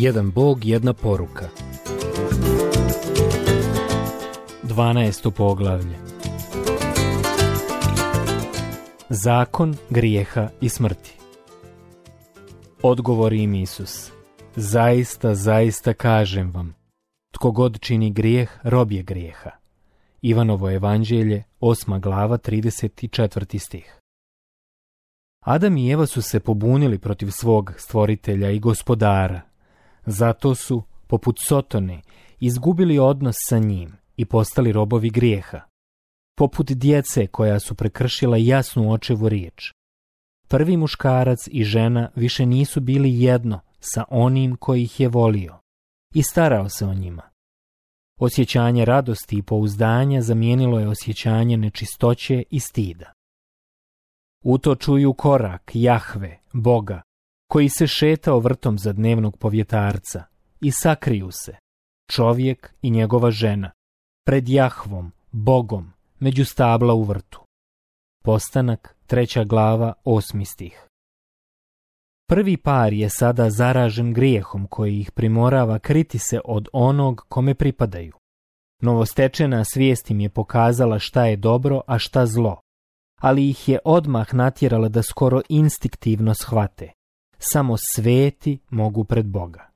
Jedan Bog, jedna poruka. 12. poglavlje Zakon grijeha i smrti Odgovori im Isus Zaista, zaista kažem vam Tko god čini grijeh, rob je grijeha Ivanovo evanđelje, 8. glava, 34. stih Adam i Eva su se pobunili protiv svog stvoritelja i gospodara zato su, poput Sotone, izgubili odnos sa njim i postali robovi grijeha. Poput djece koja su prekršila jasnu očevu riječ. Prvi muškarac i žena više nisu bili jedno sa onim koji ih je volio i starao se o njima. Osjećanje radosti i pouzdanja zamijenilo je osjećanje nečistoće i stida. U to čuju korak Jahve, Boga, koji se šetao vrtom za dnevnog povjetarca i sakriju se, čovjek i njegova žena, pred Jahvom, Bogom, među stabla u vrtu. Postanak, treća glava, osmi stih. Prvi par je sada zaražen grijehom koji ih primorava kriti se od onog kome pripadaju. Novostečena svijest im je pokazala šta je dobro, a šta zlo, ali ih je odmah natjerala da skoro instiktivno shvate samo sveti mogu pred Boga.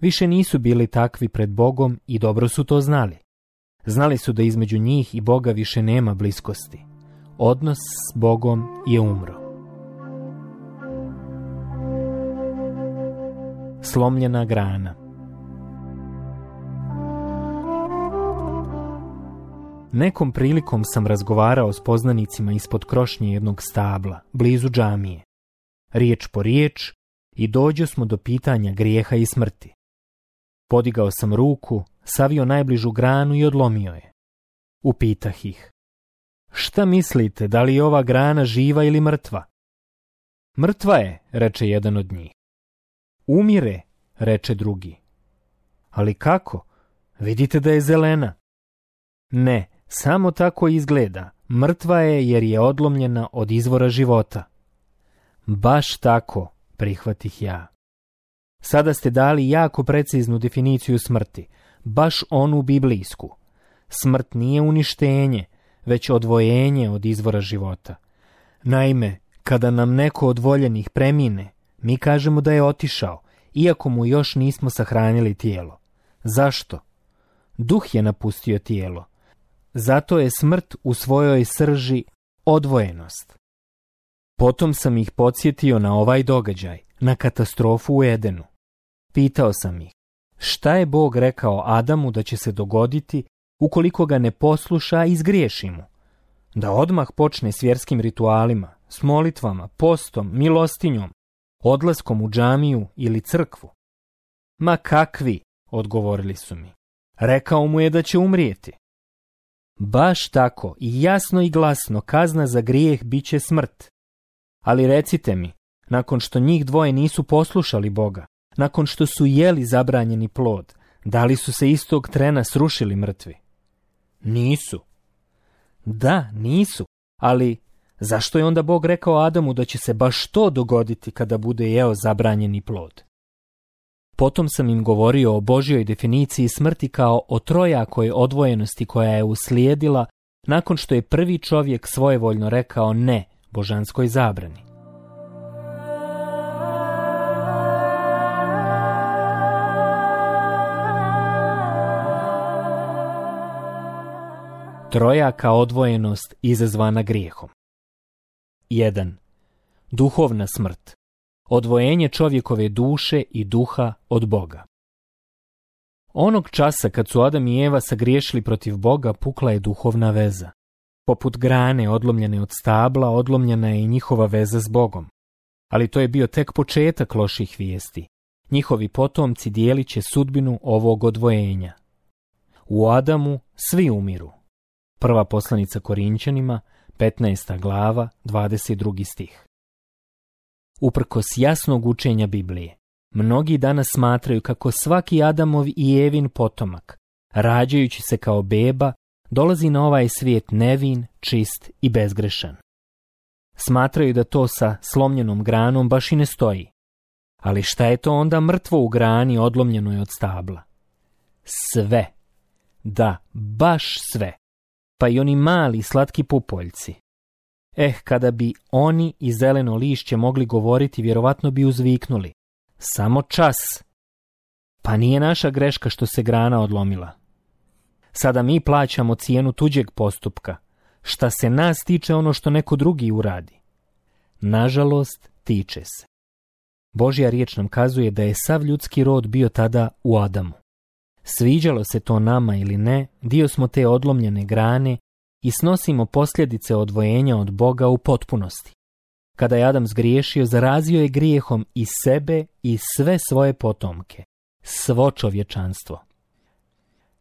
Više nisu bili takvi pred Bogom i dobro su to znali. Znali su da između njih i Boga više nema bliskosti. Odnos s Bogom je umro. Slomljena grana Nekom prilikom sam razgovarao s poznanicima ispod krošnje jednog stabla, blizu džamije. Riječ po riječ i dođo smo do pitanja grijeha i smrti. Podigao sam ruku, savio najbližu granu i odlomio je. Upitah ih. Šta mislite, da li je ova grana živa ili mrtva? Mrtva je, reče jedan od njih. Umire, reče drugi. Ali kako? Vidite da je zelena. Ne, samo tako izgleda. Mrtva je jer je odlomljena od izvora života. Baš tako, prihvatih ja. Sada ste dali jako preciznu definiciju smrti, baš onu biblijsku. Smrt nije uništenje, već odvojenje od izvora života. Naime, kada nam neko od voljenih premine, mi kažemo da je otišao, iako mu još nismo sahranili tijelo. Zašto? Duh je napustio tijelo. Zato je smrt u svojoj srži odvojenost. Potom sam ih podsjetio na ovaj događaj, na katastrofu u Edenu. Pitao sam ih, šta je Bog rekao Adamu da će se dogoditi ukoliko ga ne posluša i zgriješi mu? Da odmah počne s vjerskim ritualima, s molitvama, postom, milostinjom, odlaskom u džamiju ili crkvu. Ma kakvi, odgovorili su mi. Rekao mu je da će umrijeti. Baš tako i jasno i glasno kazna za grijeh biće smrt. Ali recite mi, nakon što njih dvoje nisu poslušali Boga, nakon što su jeli zabranjeni plod, da li su se istog trena srušili mrtvi? Nisu. Da, nisu, ali zašto je onda Bog rekao Adamu da će se baš to dogoditi kada bude jeo zabranjeni plod? Potom sam im govorio o Božjoj definiciji smrti kao o trojakoj odvojenosti koja je uslijedila nakon što je prvi čovjek svojevoljno rekao ne božanskoj zabrani. Trojaka odvojenost izazvana grijehom. 1. Duhovna smrt. Odvojenje čovjekove duše i duha od Boga. Onog časa kad su Adam i Eva sagriješili protiv Boga, pukla je duhovna veza. Poput grane odlomljene od stabla, odlomljena je i njihova veza s Bogom. Ali to je bio tek početak loših vijesti. Njihovi potomci dijelit će sudbinu ovog odvojenja. U Adamu svi umiru. Prva poslanica Korinčanima, 15. glava, 22. stih. Uprkos jasnog učenja Biblije, mnogi danas smatraju kako svaki Adamov i Evin potomak, rađajući se kao beba, dolazi na ovaj svijet nevin, čist i bezgrešan. Smatraju da to sa slomljenom granom baš i ne stoji. Ali šta je to onda mrtvo u grani odlomljenoj od stabla? Sve. Da, baš sve. Pa i oni mali slatki pupoljci. Eh, kada bi oni i zeleno lišće mogli govoriti, vjerovatno bi uzviknuli. Samo čas. Pa nije naša greška što se grana odlomila. Sada mi plaćamo cijenu tuđeg postupka. Šta se nas tiče ono što neko drugi uradi? Nažalost, tiče se. Božja riječ nam kazuje da je sav ljudski rod bio tada u Adamu. Sviđalo se to nama ili ne, dio smo te odlomljene grane i snosimo posljedice odvojenja od Boga u potpunosti. Kada je Adam zgriješio, zarazio je grijehom i sebe i sve svoje potomke, svo čovječanstvo.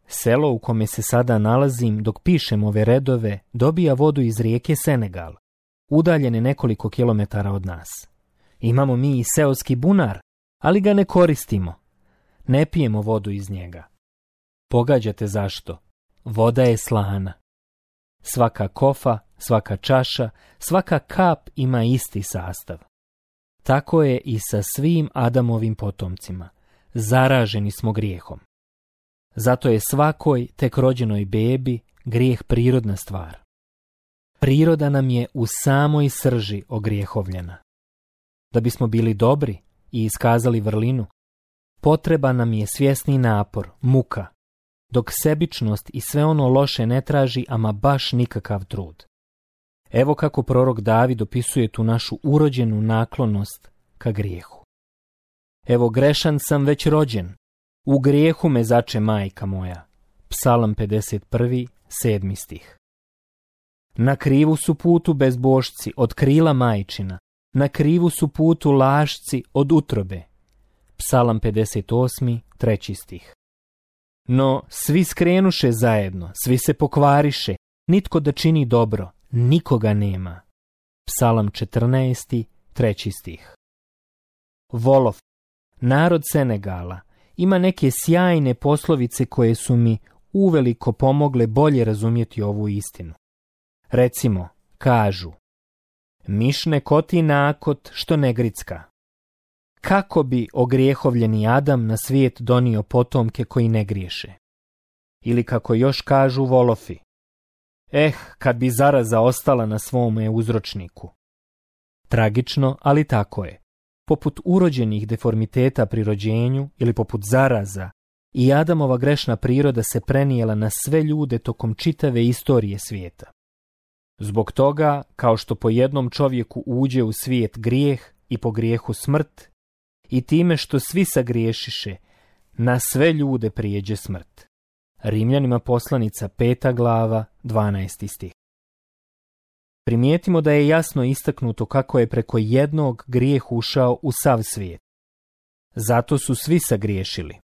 Selo u kome se sada nalazim dok pišem ove redove dobija vodu iz rijeke Senegal, udaljene nekoliko kilometara od nas. Imamo mi i seoski bunar, ali ga ne koristimo. Ne pijemo vodu iz njega. Pogađate zašto? Voda je slana. Svaka kofa, svaka čaša, svaka kap ima isti sastav. Tako je i sa svim Adamovim potomcima. Zaraženi smo grijehom. Zato je svakoj tek rođenoj bebi grijeh prirodna stvar. Priroda nam je u samoj srži ogrijehovljena. Da bismo bili dobri i iskazali vrlinu, potreba nam je svjesni napor, muka, dok sebičnost i sve ono loše ne traži ama baš nikakav trud. Evo kako prorok David opisuje tu našu urođenu naklonost ka grijehu. Evo grešan sam već rođen, u grijehu me zače majka moja. Psalam 51. sedmi stih. Na krivu su putu bezbošci od krila majčina. Na krivu su putu lašci od utrobe. Psalam 58. treći stih. No, svi skrenuše zajedno, svi se pokvariše, nitko da čini dobro, nikoga nema. Psalam 14. 3 stih. Volov, narod Senegala, ima neke sjajne poslovice koje su mi uveliko pomogle bolje razumjeti ovu istinu. Recimo, kažu, mišne koti nakot što ne gricka. Kako bi ogrijehovljeni Adam na svijet donio potomke koji ne griješe? Ili kako još kažu volofi, eh, kad bi zaraza ostala na svome uzročniku. Tragično, ali tako je poput urođenih deformiteta pri rođenju ili poput zaraza, i Adamova grešna priroda se prenijela na sve ljude tokom čitave istorije svijeta. Zbog toga, kao što po jednom čovjeku uđe u svijet grijeh i po grijehu smrt, i time što svi sagriješiše, na sve ljude prijeđe smrt. Rimljanima poslanica peta glava, 12. stih primijetimo da je jasno istaknuto kako je preko jednog grijeh ušao u sav svijet. Zato su svi sagriješili.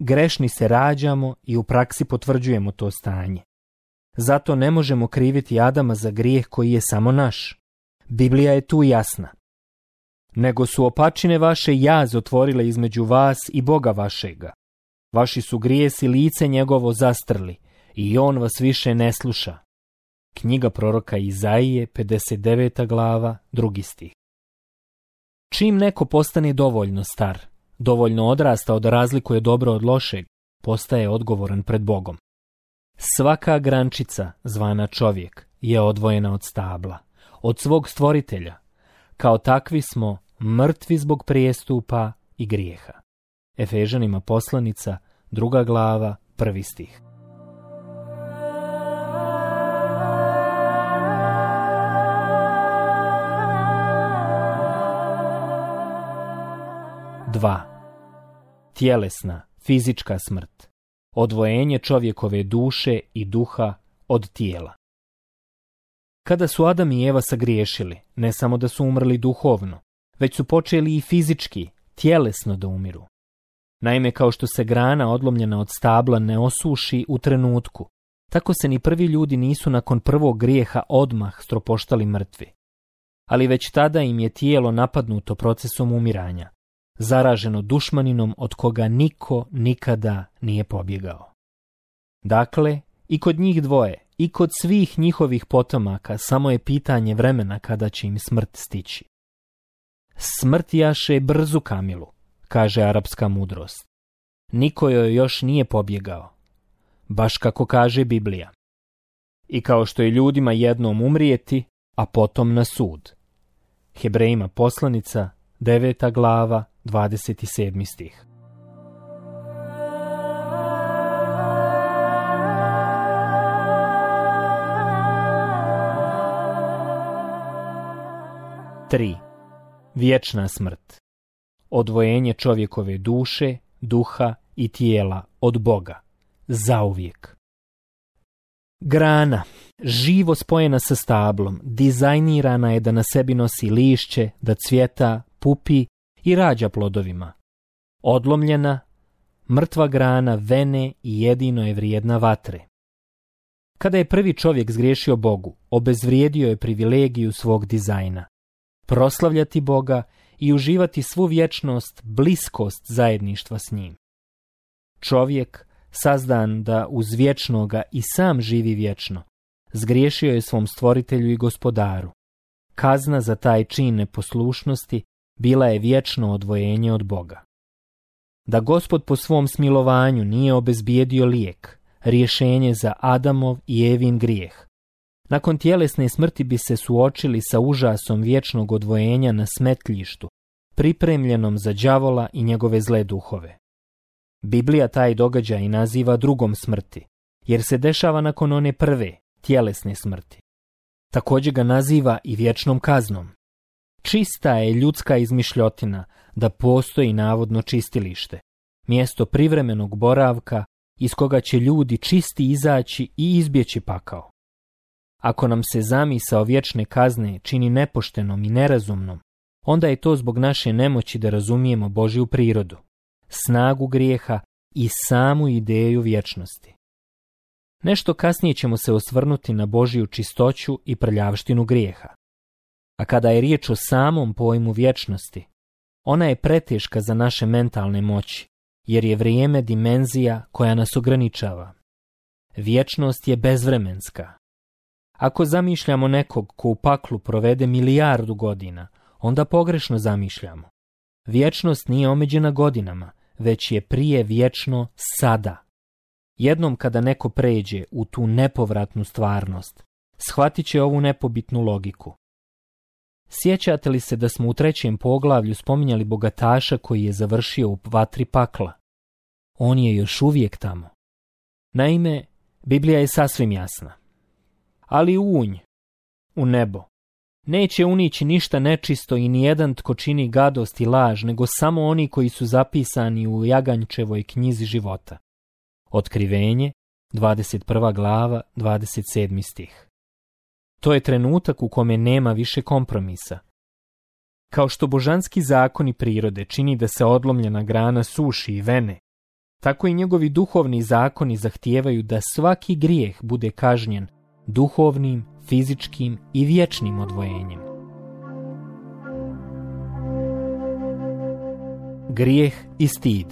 Grešni se rađamo i u praksi potvrđujemo to stanje. Zato ne možemo kriviti Adama za grijeh koji je samo naš. Biblija je tu jasna. Nego su opačine vaše jaz otvorile između vas i Boga vašega. Vaši su grijesi lice njegovo zastrli i on vas više ne sluša. Knjiga proroka Izaije, 59. glava, drugi stih. Čim neko postane dovoljno star, dovoljno odrastao da razlikuje dobro od lošeg, postaje odgovoran pred Bogom. Svaka grančica, zvana čovjek, je odvojena od stabla, od svog stvoritelja. Kao takvi smo mrtvi zbog prijestupa i grijeha. Efežanima poslanica, druga glava, prvi stih. 2. Tjelesna, fizička smrt. Odvojenje čovjekove duše i duha od tijela. Kada su Adam i Eva sagriješili, ne samo da su umrli duhovno, već su počeli i fizički, tjelesno da umiru. Naime, kao što se grana odlomljena od stabla ne osuši u trenutku, tako se ni prvi ljudi nisu nakon prvog grijeha odmah stropoštali mrtvi. Ali već tada im je tijelo napadnuto procesom umiranja, zaraženo dušmaninom od koga niko nikada nije pobjegao. Dakle, i kod njih dvoje, i kod svih njihovih potomaka samo je pitanje vremena kada će im smrt stići. Smrt jaše brzu kamilu, kaže arapska mudrost. Niko joj još nije pobjegao, baš kako kaže Biblija. I kao što je ljudima jednom umrijeti, a potom na sud. Hebrejima poslanica, deveta glava, 27. stih. Tri. Vječna smrt. Odvojenje čovjekove duše, duha i tijela od Boga. Zauvijek. Grana, živo spojena sa stablom, dizajnirana je da na sebi nosi lišće, da cvjeta, pupi i rađa plodovima. Odlomljena, mrtva grana vene i jedino je vrijedna vatre. Kada je prvi čovjek zgriješio Bogu, obezvrijedio je privilegiju svog dizajna. Proslavljati Boga i uživati svu vječnost, bliskost zajedništva s njim. Čovjek, sazdan da uz vječnoga i sam živi vječno, zgriješio je svom stvoritelju i gospodaru. Kazna za taj čin neposlušnosti bila je vječno odvojenje od Boga. Da gospod po svom smilovanju nije obezbijedio lijek, rješenje za Adamov i Evin grijeh. Nakon tjelesne smrti bi se suočili sa užasom vječnog odvojenja na smetljištu, pripremljenom za đavola i njegove zle duhove. Biblija taj događaj naziva drugom smrti, jer se dešava nakon one prve, tjelesne smrti. Također ga naziva i vječnom kaznom. Čista je ljudska izmišljotina da postoji navodno čistilište, mjesto privremenog boravka iz koga će ljudi čisti izaći i izbjeći pakao. Ako nam se zamisao vječne kazne čini nepoštenom i nerazumnom, onda je to zbog naše nemoći da razumijemo Božju prirodu, snagu grijeha i samu ideju vječnosti. Nešto kasnije ćemo se osvrnuti na Božju čistoću i prljavštinu grijeha. A kada je riječ o samom pojmu vječnosti, ona je preteška za naše mentalne moći, jer je vrijeme dimenzija koja nas ograničava. Vječnost je bezvremenska. Ako zamišljamo nekog ko u paklu provede milijardu godina, onda pogrešno zamišljamo. Vječnost nije omeđena godinama, već je prije vječno sada. Jednom kada neko pređe u tu nepovratnu stvarnost, shvatit će ovu nepobitnu logiku. Sjećate li se da smo u trećem poglavlju spominjali bogataša koji je završio u vatri pakla? On je još uvijek tamo. Naime, Biblija je sasvim jasna. Ali unj, u nebo, neće unići ništa nečisto i nijedan tko čini gadost i laž, nego samo oni koji su zapisani u Jagančevoj knjizi života. Otkrivenje, 21. glava, 27. stih. To je trenutak u kome nema više kompromisa. Kao što božanski zakoni prirode čini da se odlomljena grana suši i vene, tako i njegovi duhovni zakoni zahtijevaju da svaki grijeh bude kažnjen duhovnim, fizičkim i vječnim odvojenjem. Grijeh i stid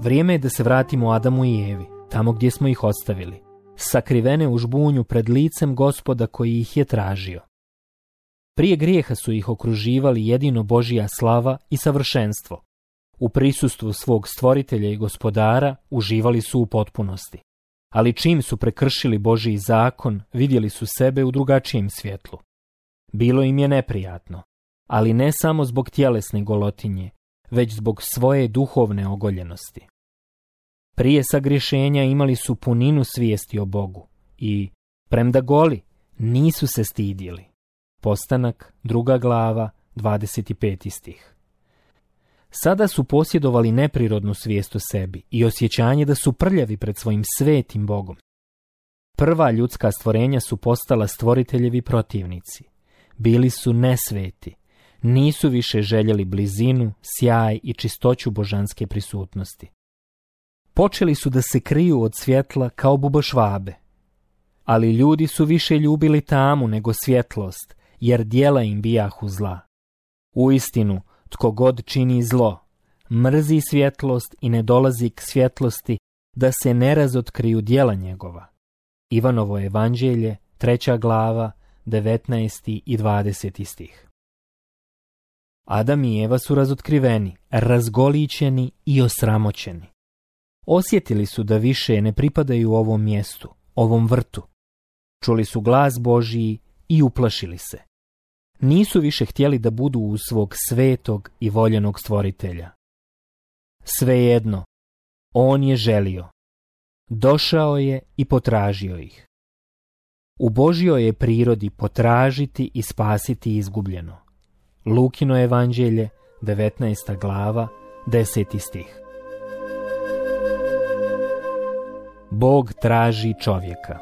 Vrijeme je da se vratimo Adamu i Evi tamo gdje smo ih ostavili, sakrivene u žbunju pred licem gospoda koji ih je tražio. Prije grijeha su ih okruživali jedino Božija slava i savršenstvo. U prisustvu svog stvoritelja i gospodara uživali su u potpunosti. Ali čim su prekršili Božiji zakon, vidjeli su sebe u drugačijem svjetlu. Bilo im je neprijatno, ali ne samo zbog tjelesne golotinje, već zbog svoje duhovne ogoljenosti. Prije sagrišenja imali su puninu svijesti o Bogu i, premda goli, nisu se stidjeli. Postanak, druga glava, 25. stih. Sada su posjedovali neprirodnu svijest o sebi i osjećanje da su prljavi pred svojim svetim Bogom. Prva ljudska stvorenja su postala stvoriteljevi protivnici. Bili su nesveti, nisu više željeli blizinu, sjaj i čistoću božanske prisutnosti počeli su da se kriju od svjetla kao bubošvabe. Ali ljudi su više ljubili tamu nego svjetlost, jer dijela im bijahu zla. U istinu, tko god čini zlo, mrzi svjetlost i ne dolazi k svjetlosti da se ne razotkriju dijela njegova. Ivanovo evanđelje, treća glava, 19. i 20. stih. Adam i Eva su razotkriveni, razgoličeni i osramoćeni. Osjetili su da više ne pripadaju ovom mjestu, ovom vrtu. Čuli su glas Božiji i uplašili se. Nisu više htjeli da budu u svog svetog i voljenog stvoritelja. Svejedno, on je želio. Došao je i potražio ih. U Božjoj je prirodi potražiti i spasiti izgubljeno. Lukino evanđelje, 19. glava, 10. stih. Bog traži čovjeka.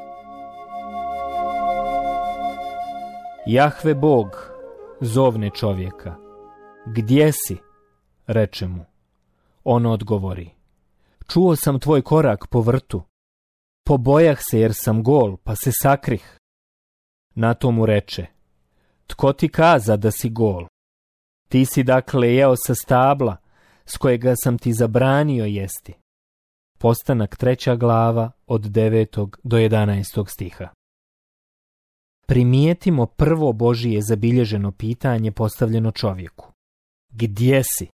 Jahve Bog zovne čovjeka. Gdje si? Reče mu. On odgovori. Čuo sam tvoj korak po vrtu. Pobojah se jer sam gol, pa se sakrih. Na to mu reče. Tko ti kaza da si gol? Ti si dakle jeo sa stabla, s kojega sam ti zabranio jesti. Postanak treća glava od 9. do 11. stiha. Primijetimo prvo Božije zabilježeno pitanje postavljeno čovjeku. Gdje si?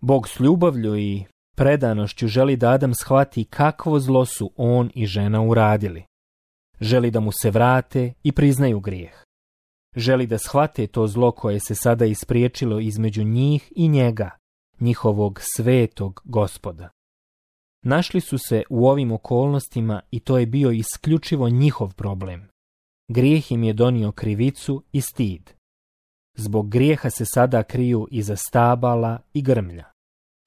Bog s ljubavlju i predanošću želi da Adam shvati kakvo zlo su on i žena uradili. Želi da mu se vrate i priznaju grijeh. Želi da shvate to zlo koje se sada ispriječilo između njih i njega, njihovog svetog gospoda našli su se u ovim okolnostima i to je bio isključivo njihov problem. Grijeh im je donio krivicu i stid. Zbog grijeha se sada kriju iza stabala i grmlja.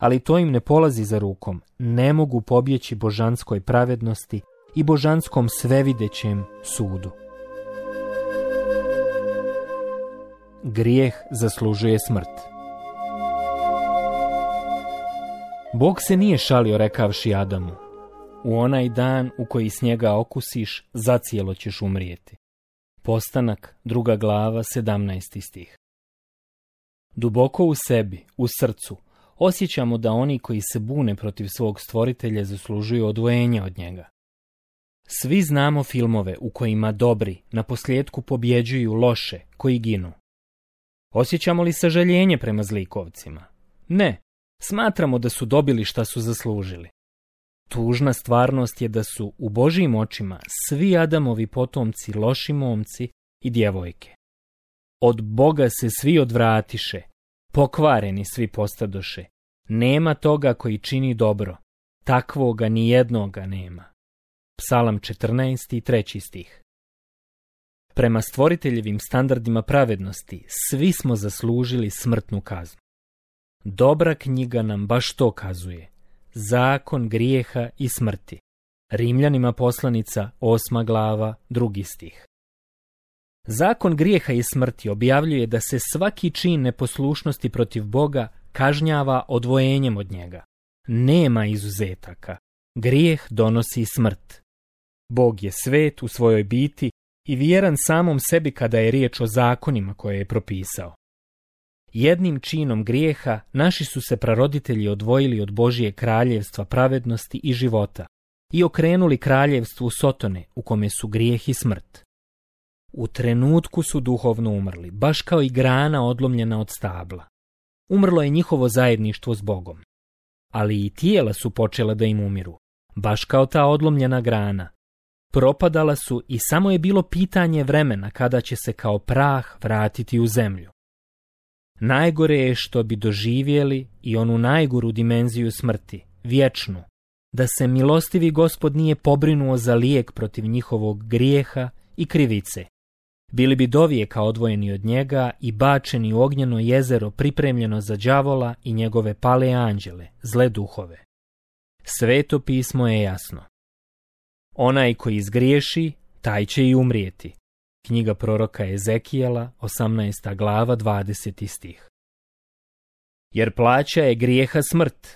Ali to im ne polazi za rukom, ne mogu pobjeći božanskoj pravednosti i božanskom svevidećem sudu. Grijeh zaslužuje smrt. Bog se nije šalio rekavši Adamu, u onaj dan u koji s njega okusiš, zacijelo ćeš umrijeti. Postanak, druga glava, 17. stih. Duboko u sebi, u srcu, osjećamo da oni koji se bune protiv svog stvoritelja zaslužuju odvojenje od njega. Svi znamo filmove u kojima dobri na posljedku pobjeđuju loše koji ginu. Osjećamo li sažaljenje prema zlikovcima? Ne, Smatramo da su dobili šta su zaslužili. Tužna stvarnost je da su u Božijim očima svi Adamovi potomci loši momci i djevojke. Od Boga se svi odvratiše, pokvareni svi postadoše. Nema toga koji čini dobro, takvoga ni jednoga nema. Psalam 14. i 3. stih Prema stvoriteljevim standardima pravednosti svi smo zaslužili smrtnu kaznu. Dobra knjiga nam baš to kazuje. Zakon grijeha i smrti. Rimljanima poslanica osma glava drugi stih. Zakon grijeha i smrti objavljuje da se svaki čin neposlušnosti protiv Boga kažnjava odvojenjem od njega. Nema izuzetaka. Grijeh donosi smrt. Bog je svet u svojoj biti i vjeran samom sebi kada je riječ o zakonima koje je propisao. Jednim činom grijeha naši su se praroditelji odvojili od Božije kraljevstva pravednosti i života i okrenuli kraljevstvu Sotone u kome su grijeh i smrt. U trenutku su duhovno umrli, baš kao i grana odlomljena od stabla. Umrlo je njihovo zajedništvo s Bogom. Ali i tijela su počela da im umiru, baš kao ta odlomljena grana. Propadala su i samo je bilo pitanje vremena kada će se kao prah vratiti u zemlju. Najgore je što bi doživjeli i onu najguru dimenziju smrti, vječnu, da se milostivi gospod nije pobrinuo za lijek protiv njihovog grijeha i krivice. Bili bi dovijeka odvojeni od njega i bačeni u ognjeno jezero pripremljeno za đavola i njegove pale anđele, zle duhove. Sveto pismo je jasno. Onaj koji izgriješi, taj će i umrijeti. Knjiga proroka Ezekijela, 18. glava, 20. stih. Jer plaća je grijeha smrt.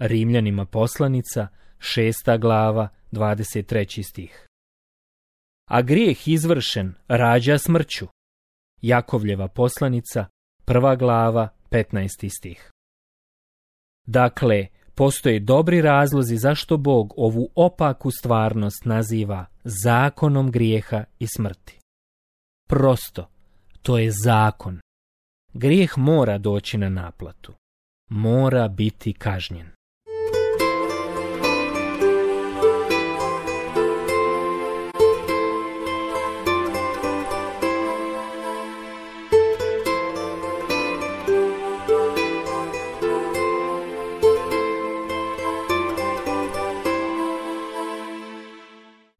Rimljanima poslanica, 6. glava, 23. stih. A grijeh izvršen rađa smrću. Jakovljeva poslanica, prva glava, 15. stih. Dakle, postoje dobri razlozi zašto Bog ovu opaku stvarnost naziva zakonom grijeha i smrti prosto, to je zakon. Grijeh mora doći na naplatu, mora biti kažnjen.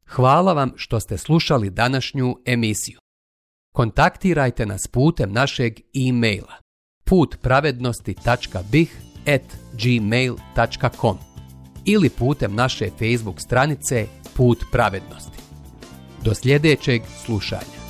Hvala vam što ste slušali današnju emisiju kontaktirajte nas putem našeg e-maila putpravednosti.bih.gmail.com ili putem naše Facebook stranice Put pravednosti. Do sljedećeg slušanja.